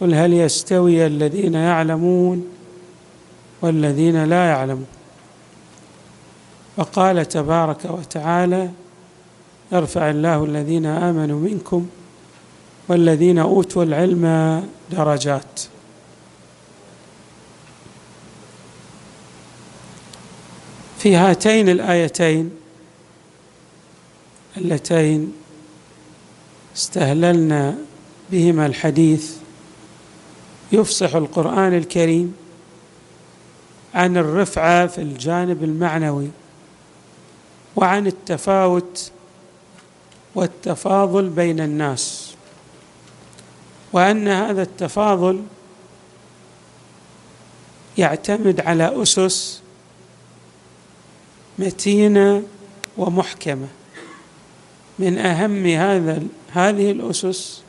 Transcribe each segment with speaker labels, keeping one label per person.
Speaker 1: قل هل يستوي الذين يعلمون والذين لا يعلمون؟ وقال تبارك وتعالى يرفع الله الذين آمنوا منكم والذين أوتوا العلم درجات. في هاتين الآيتين اللتين استهللنا بهما الحديث يفصح القرآن الكريم عن الرفعة في الجانب المعنوي وعن التفاوت والتفاضل بين الناس وأن هذا التفاضل يعتمد على أسس متينة ومحكمة. من أهم هذا هذه الأسس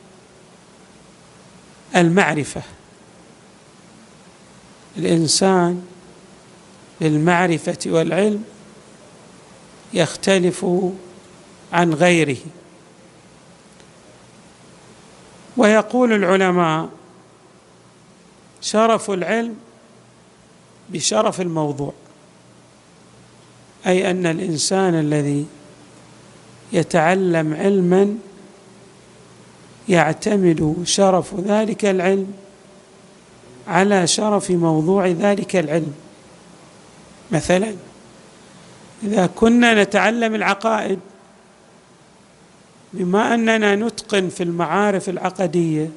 Speaker 1: المعرفة. الإنسان بالمعرفة والعلم يختلف عن غيره. ويقول العلماء شرف العلم بشرف الموضوع أي أن الإنسان الذي يتعلم علما يعتمد شرف ذلك العلم على شرف موضوع ذلك العلم. مثلا إذا كنا نتعلم العقائد بما أننا نتقن في المعارف العقدية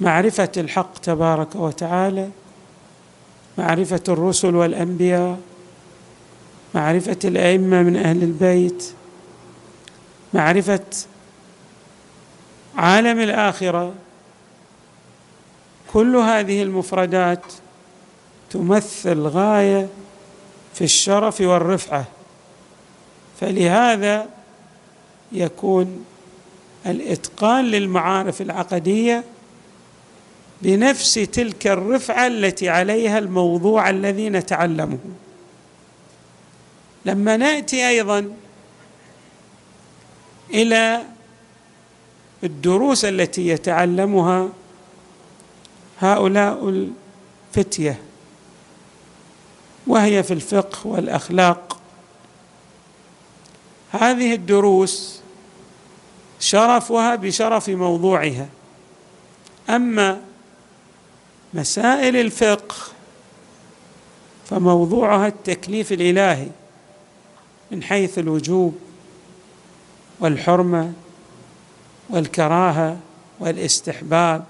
Speaker 1: معرفة الحق تبارك وتعالى معرفة الرسل والأنبياء معرفة الأئمة من أهل البيت معرفة عالم الآخرة كل هذه المفردات تمثل غاية في الشرف والرفعة. فلهذا يكون الإتقان للمعارف العقدية بنفس تلك الرفعة التي عليها الموضوع الذي نتعلمه. لما نأتي أيضا إلى الدروس التي يتعلمها هؤلاء الفتية وهي في الفقه والأخلاق. هذه الدروس شرفها بشرف موضوعها. أما مسائل الفقه فموضوعها التكليف الإلهي من حيث الوجوب والحرمة والكراهة والاستحباب.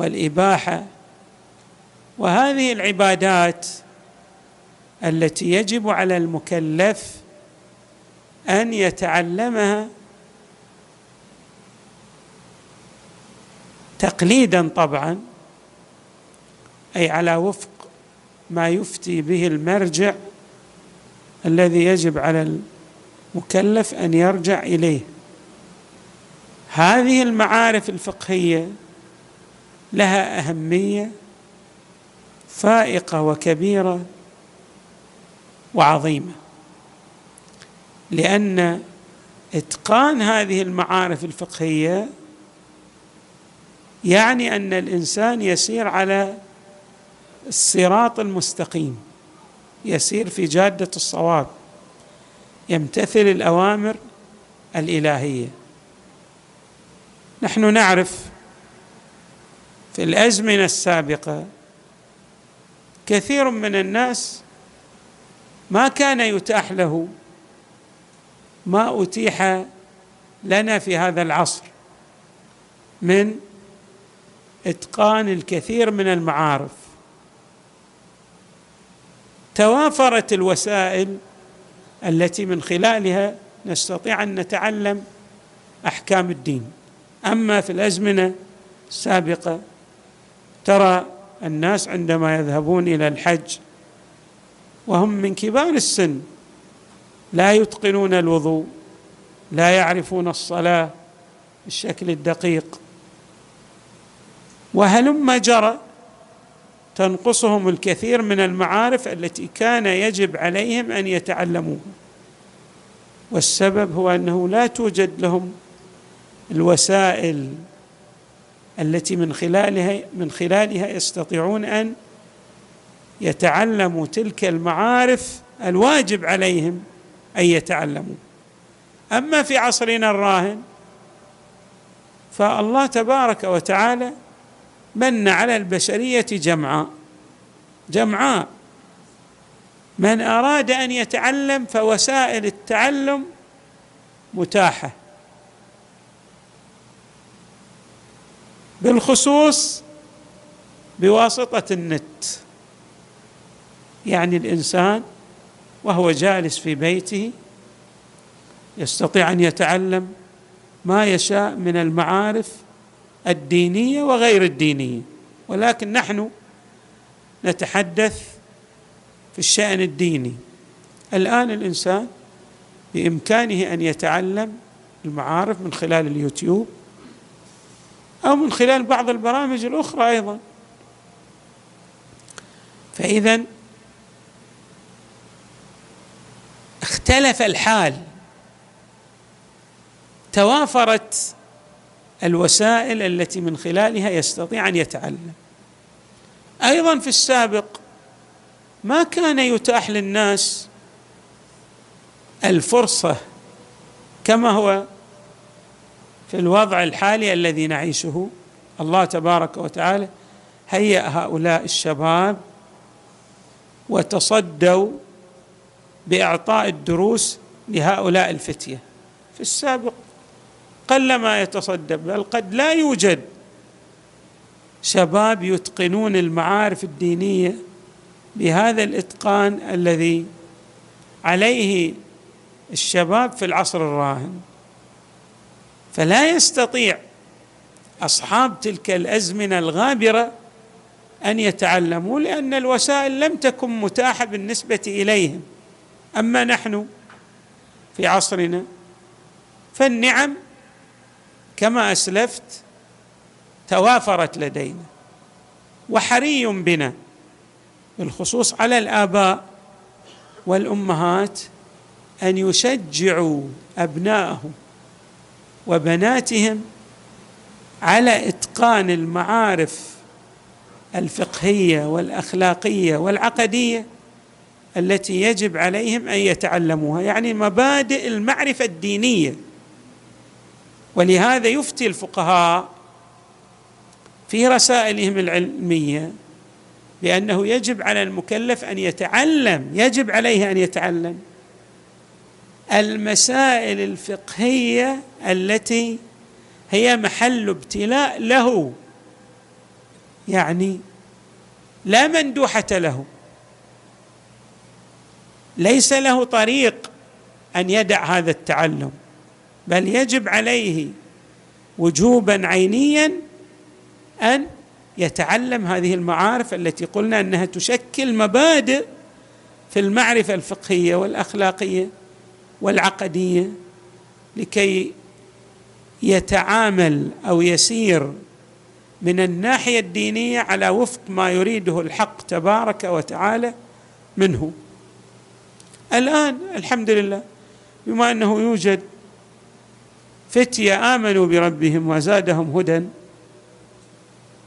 Speaker 1: والإباحة. وهذه العبادات التي يجب على المكلف أن يتعلمها تقليدا طبعا أي على وفق ما يفتي به المرجع الذي يجب على المكلف أن يرجع إليه. هذه المعارف الفقهية لها أهمية فائقة وكبيرة وعظيمة لأن إتقان هذه المعارف الفقهية يعني أن الإنسان يسير على الصراط المستقيم يسير في جادة الصواب يمتثل الأوامر الإلهية. نحن نعرف في الأزمنة السابقة كثير من الناس ما كان يتاح له ما أتيح لنا في هذا العصر من إتقان الكثير من المعارف. توافرت الوسائل التي من خلالها نستطيع أن نتعلم أحكام الدين. أما في الأزمنة السابقة ترى الناس عندما يذهبون إلى الحج وهم من كبار السن لا يتقنون الوضوء لا يعرفون الصلاة بالشكل الدقيق. وهلم جرى تنقصهم الكثير من المعارف التي كان يجب عليهم أن يتعلموها. والسبب هو أنه لا توجد لهم الوسائل التي من خلالها من خلالها يستطيعون أن يتعلموا تلك المعارف الواجب عليهم أن يتعلموا. أما في عصرنا الراهن فالله تبارك وتعالى من على البشرية جمعاء. جمعاء. من أراد أن يتعلم فوسائل التعلم متاحة. بالخصوص بواسطة النت. يعني الإنسان وهو جالس في بيته يستطيع أن يتعلم ما يشاء من المعارف الدينية وغير الدينية. ولكن نحن نتحدث في الشأن الديني. الآن الإنسان بإمكانه أن يتعلم المعارف من خلال اليوتيوب أو من خلال بعض البرامج الأخرى أيضا. فاذا اختلف الحال. توافرت الوسائل التي من خلالها يستطيع أن يتعلم. أيضا في السابق ما كان يتاح للناس الفرصة كما هو في الوضع الحالي الذي نعيشه. الله تبارك وتعالى هيأ هؤلاء الشباب وتصدوا بإعطاء الدروس لهؤلاء الفتية. في السابق قلما يتصدى بل قد لا يوجد شباب يتقنون المعارف الدينية بهذا الإتقان الذي عليه الشباب في العصر الراهن. فلا يستطيع أصحاب تلك الأزمنة الغابرة أن يتعلموا لأن الوسائل لم تكن متاحة بالنسبة إليهم. أما نحن في عصرنا فالنعم كما أسلفت توافرت لدينا وحري بنا بالخصوص على الآباء والأمهات أن يشجعوا أبنائهم وبناتهم على إتقان المعارف الفقهية والأخلاقية والعقدية التي يجب عليهم أن يتعلموها يعني مبادئ المعرفة الدينية. ولهذا يفتي الفقهاء في رسائلهم العلمية بأنه يجب على المكلف أن يتعلم يجب عليه أن يتعلم المسائل الفقهية التي هي محل ابتلاء له. يعني لا مندوحة له. ليس له طريق أن يدع هذا التعلم بل يجب عليه وجوبا عينيا أن يتعلم هذه المعارف التي قلنا أنها تشكل مبادئ في المعرفة الفقهية والأخلاقية. والعقدية لكي يتعامل أو يسير من الناحية الدينية على وفق ما يريده الحق تبارك وتعالى منه. الآن الحمد لله بما أنه يوجد فتية آمنوا بربهم وزادهم هدى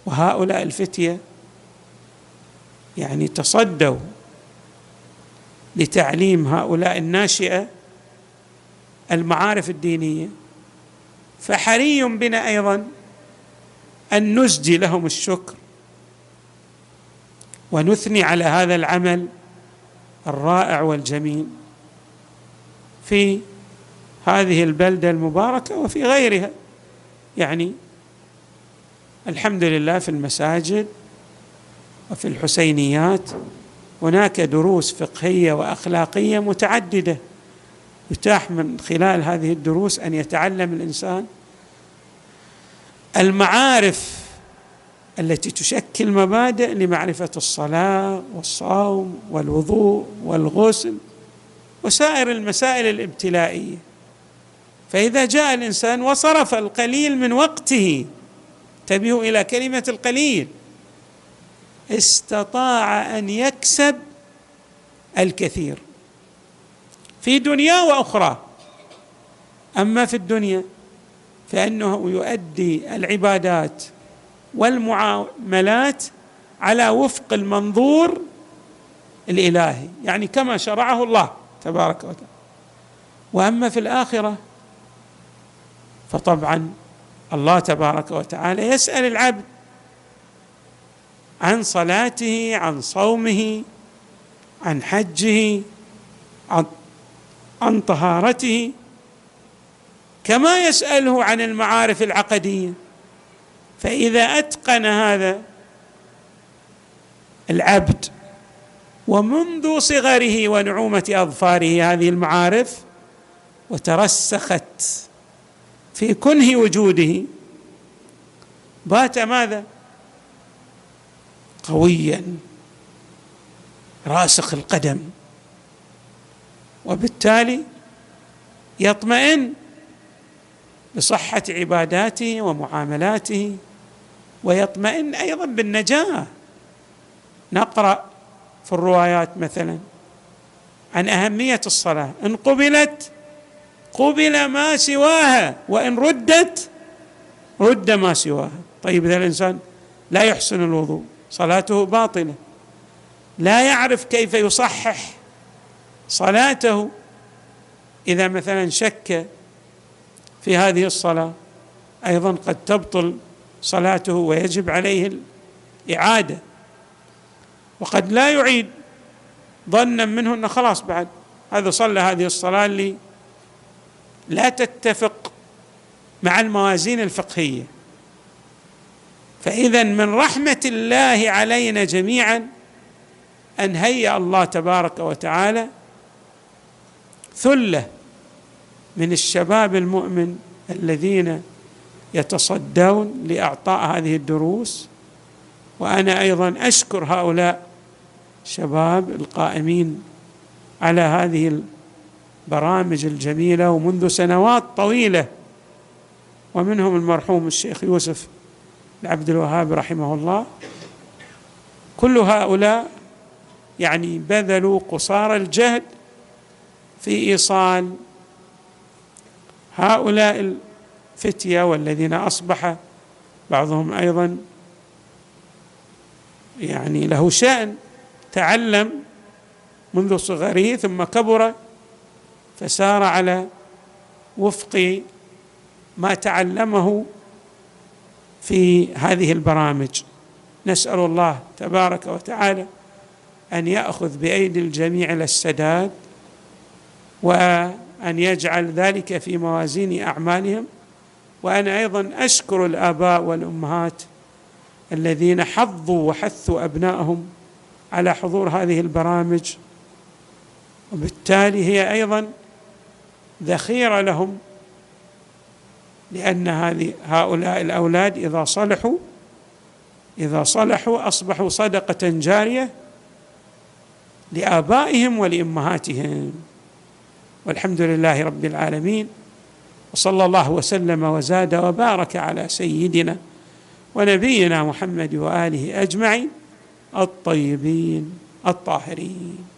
Speaker 1: وهؤلاء الفتية يعني تصدوا لتعليم هؤلاء الناشئة المعارف الدينية. فحري بنا أيضا أن نسجي لهم الشكر ونثني على هذا العمل الرائع والجميل في هذه البلدة المباركة وفي غيرها. يعني الحمد لله في المساجد وفي الحسينيات هناك دروس فقهية وأخلاقية متعددة. يتاح من خلال هذه الدروس أن يتعلم الإنسان المعارف التي تشكل مبادئ لمعرفة الصلاة والصوم والوضوء والغسل وسائر المسائل الابتلائية. فإذا جاء الإنسان وصرف القليل من وقته انتبهوا إلى كلمة القليل استطاع أن يكسب الكثير. في دنيا وأخرى. أما في الدنيا فإنه يؤدي العبادات والمعاملات على وفق المنظور الإلهي يعني كما شرعه الله تبارك وتعالى. وأما في الآخرة فطبعا الله تبارك وتعالى يسأل العبد عن صلاته عن صومه عن حجه عن, عن طهارته كما يسأله عن المعارف العقدية. فإذا أتقن هذا العبد ومنذ صغره ونعومة أظفاره هذه المعارف وترسخت في كنه وجوده بات ماذا؟ قويا راسخ القدم. وبالتالي يطمئن بصحة عباداته ومعاملاته ويطمئن أيضا بالنجاة. نقرأ في الروايات مثلا عن أهمية الصلاة. إن قبلت قبل ما سواها وإن ردت رد ما سواها. طيب إذا الإنسان لا يحسن الوضوء صلاته باطلة. لا يعرف كيف يصحح صلاته إذا مثلا شك في هذه الصلاة أيضا قد تبطل صلاته ويجب عليه الإعادة. وقد لا يعيد ظنا منه إنه خلاص بعد هذا صلى هذه الصلاة اللي لا تتفق مع الموازين الفقهية. فاذا من رحمة الله علينا جميعا أن هيأ الله تبارك وتعالى ثلة من الشباب المؤمن الذين يتصدون لأعطاء هذه الدروس. وأنا أيضا أشكر هؤلاء الشباب القائمين على هذه البرامج الجميلة ومنذ سنوات طويلة. ومنهم المرحوم الشيخ يوسف عبد الوهاب رحمه الله. كل هؤلاء يعني بذلوا قصارى الجهد في إيصال هؤلاء الفتية والذين أصبح بعضهم أيضا يعني له شأن تعلم منذ صغره ثم كبر فسار على وفق ما تعلمه في هذه البرامج. نسأل الله تبارك وتعالى أن يأخذ بأيدي الجميع إلى السداد وأن يجعل ذلك في موازين أعمالهم. وأنا أيضا أشكر الآباء والأمهات الذين حظوا وحثوا أبنائهم على حضور هذه البرامج وبالتالي هي أيضا ذخيرة لهم لأن هذه هؤلاء الأولاد إذا صلحوا إذا صلحوا أصبحوا صدقة جارية لآبائهم ولأمهاتهم. والحمد لله رب العالمين وصلى الله وسلم وزاد وبارك على سيدنا ونبينا محمد وآله أجمعين الطيبين الطاهرين.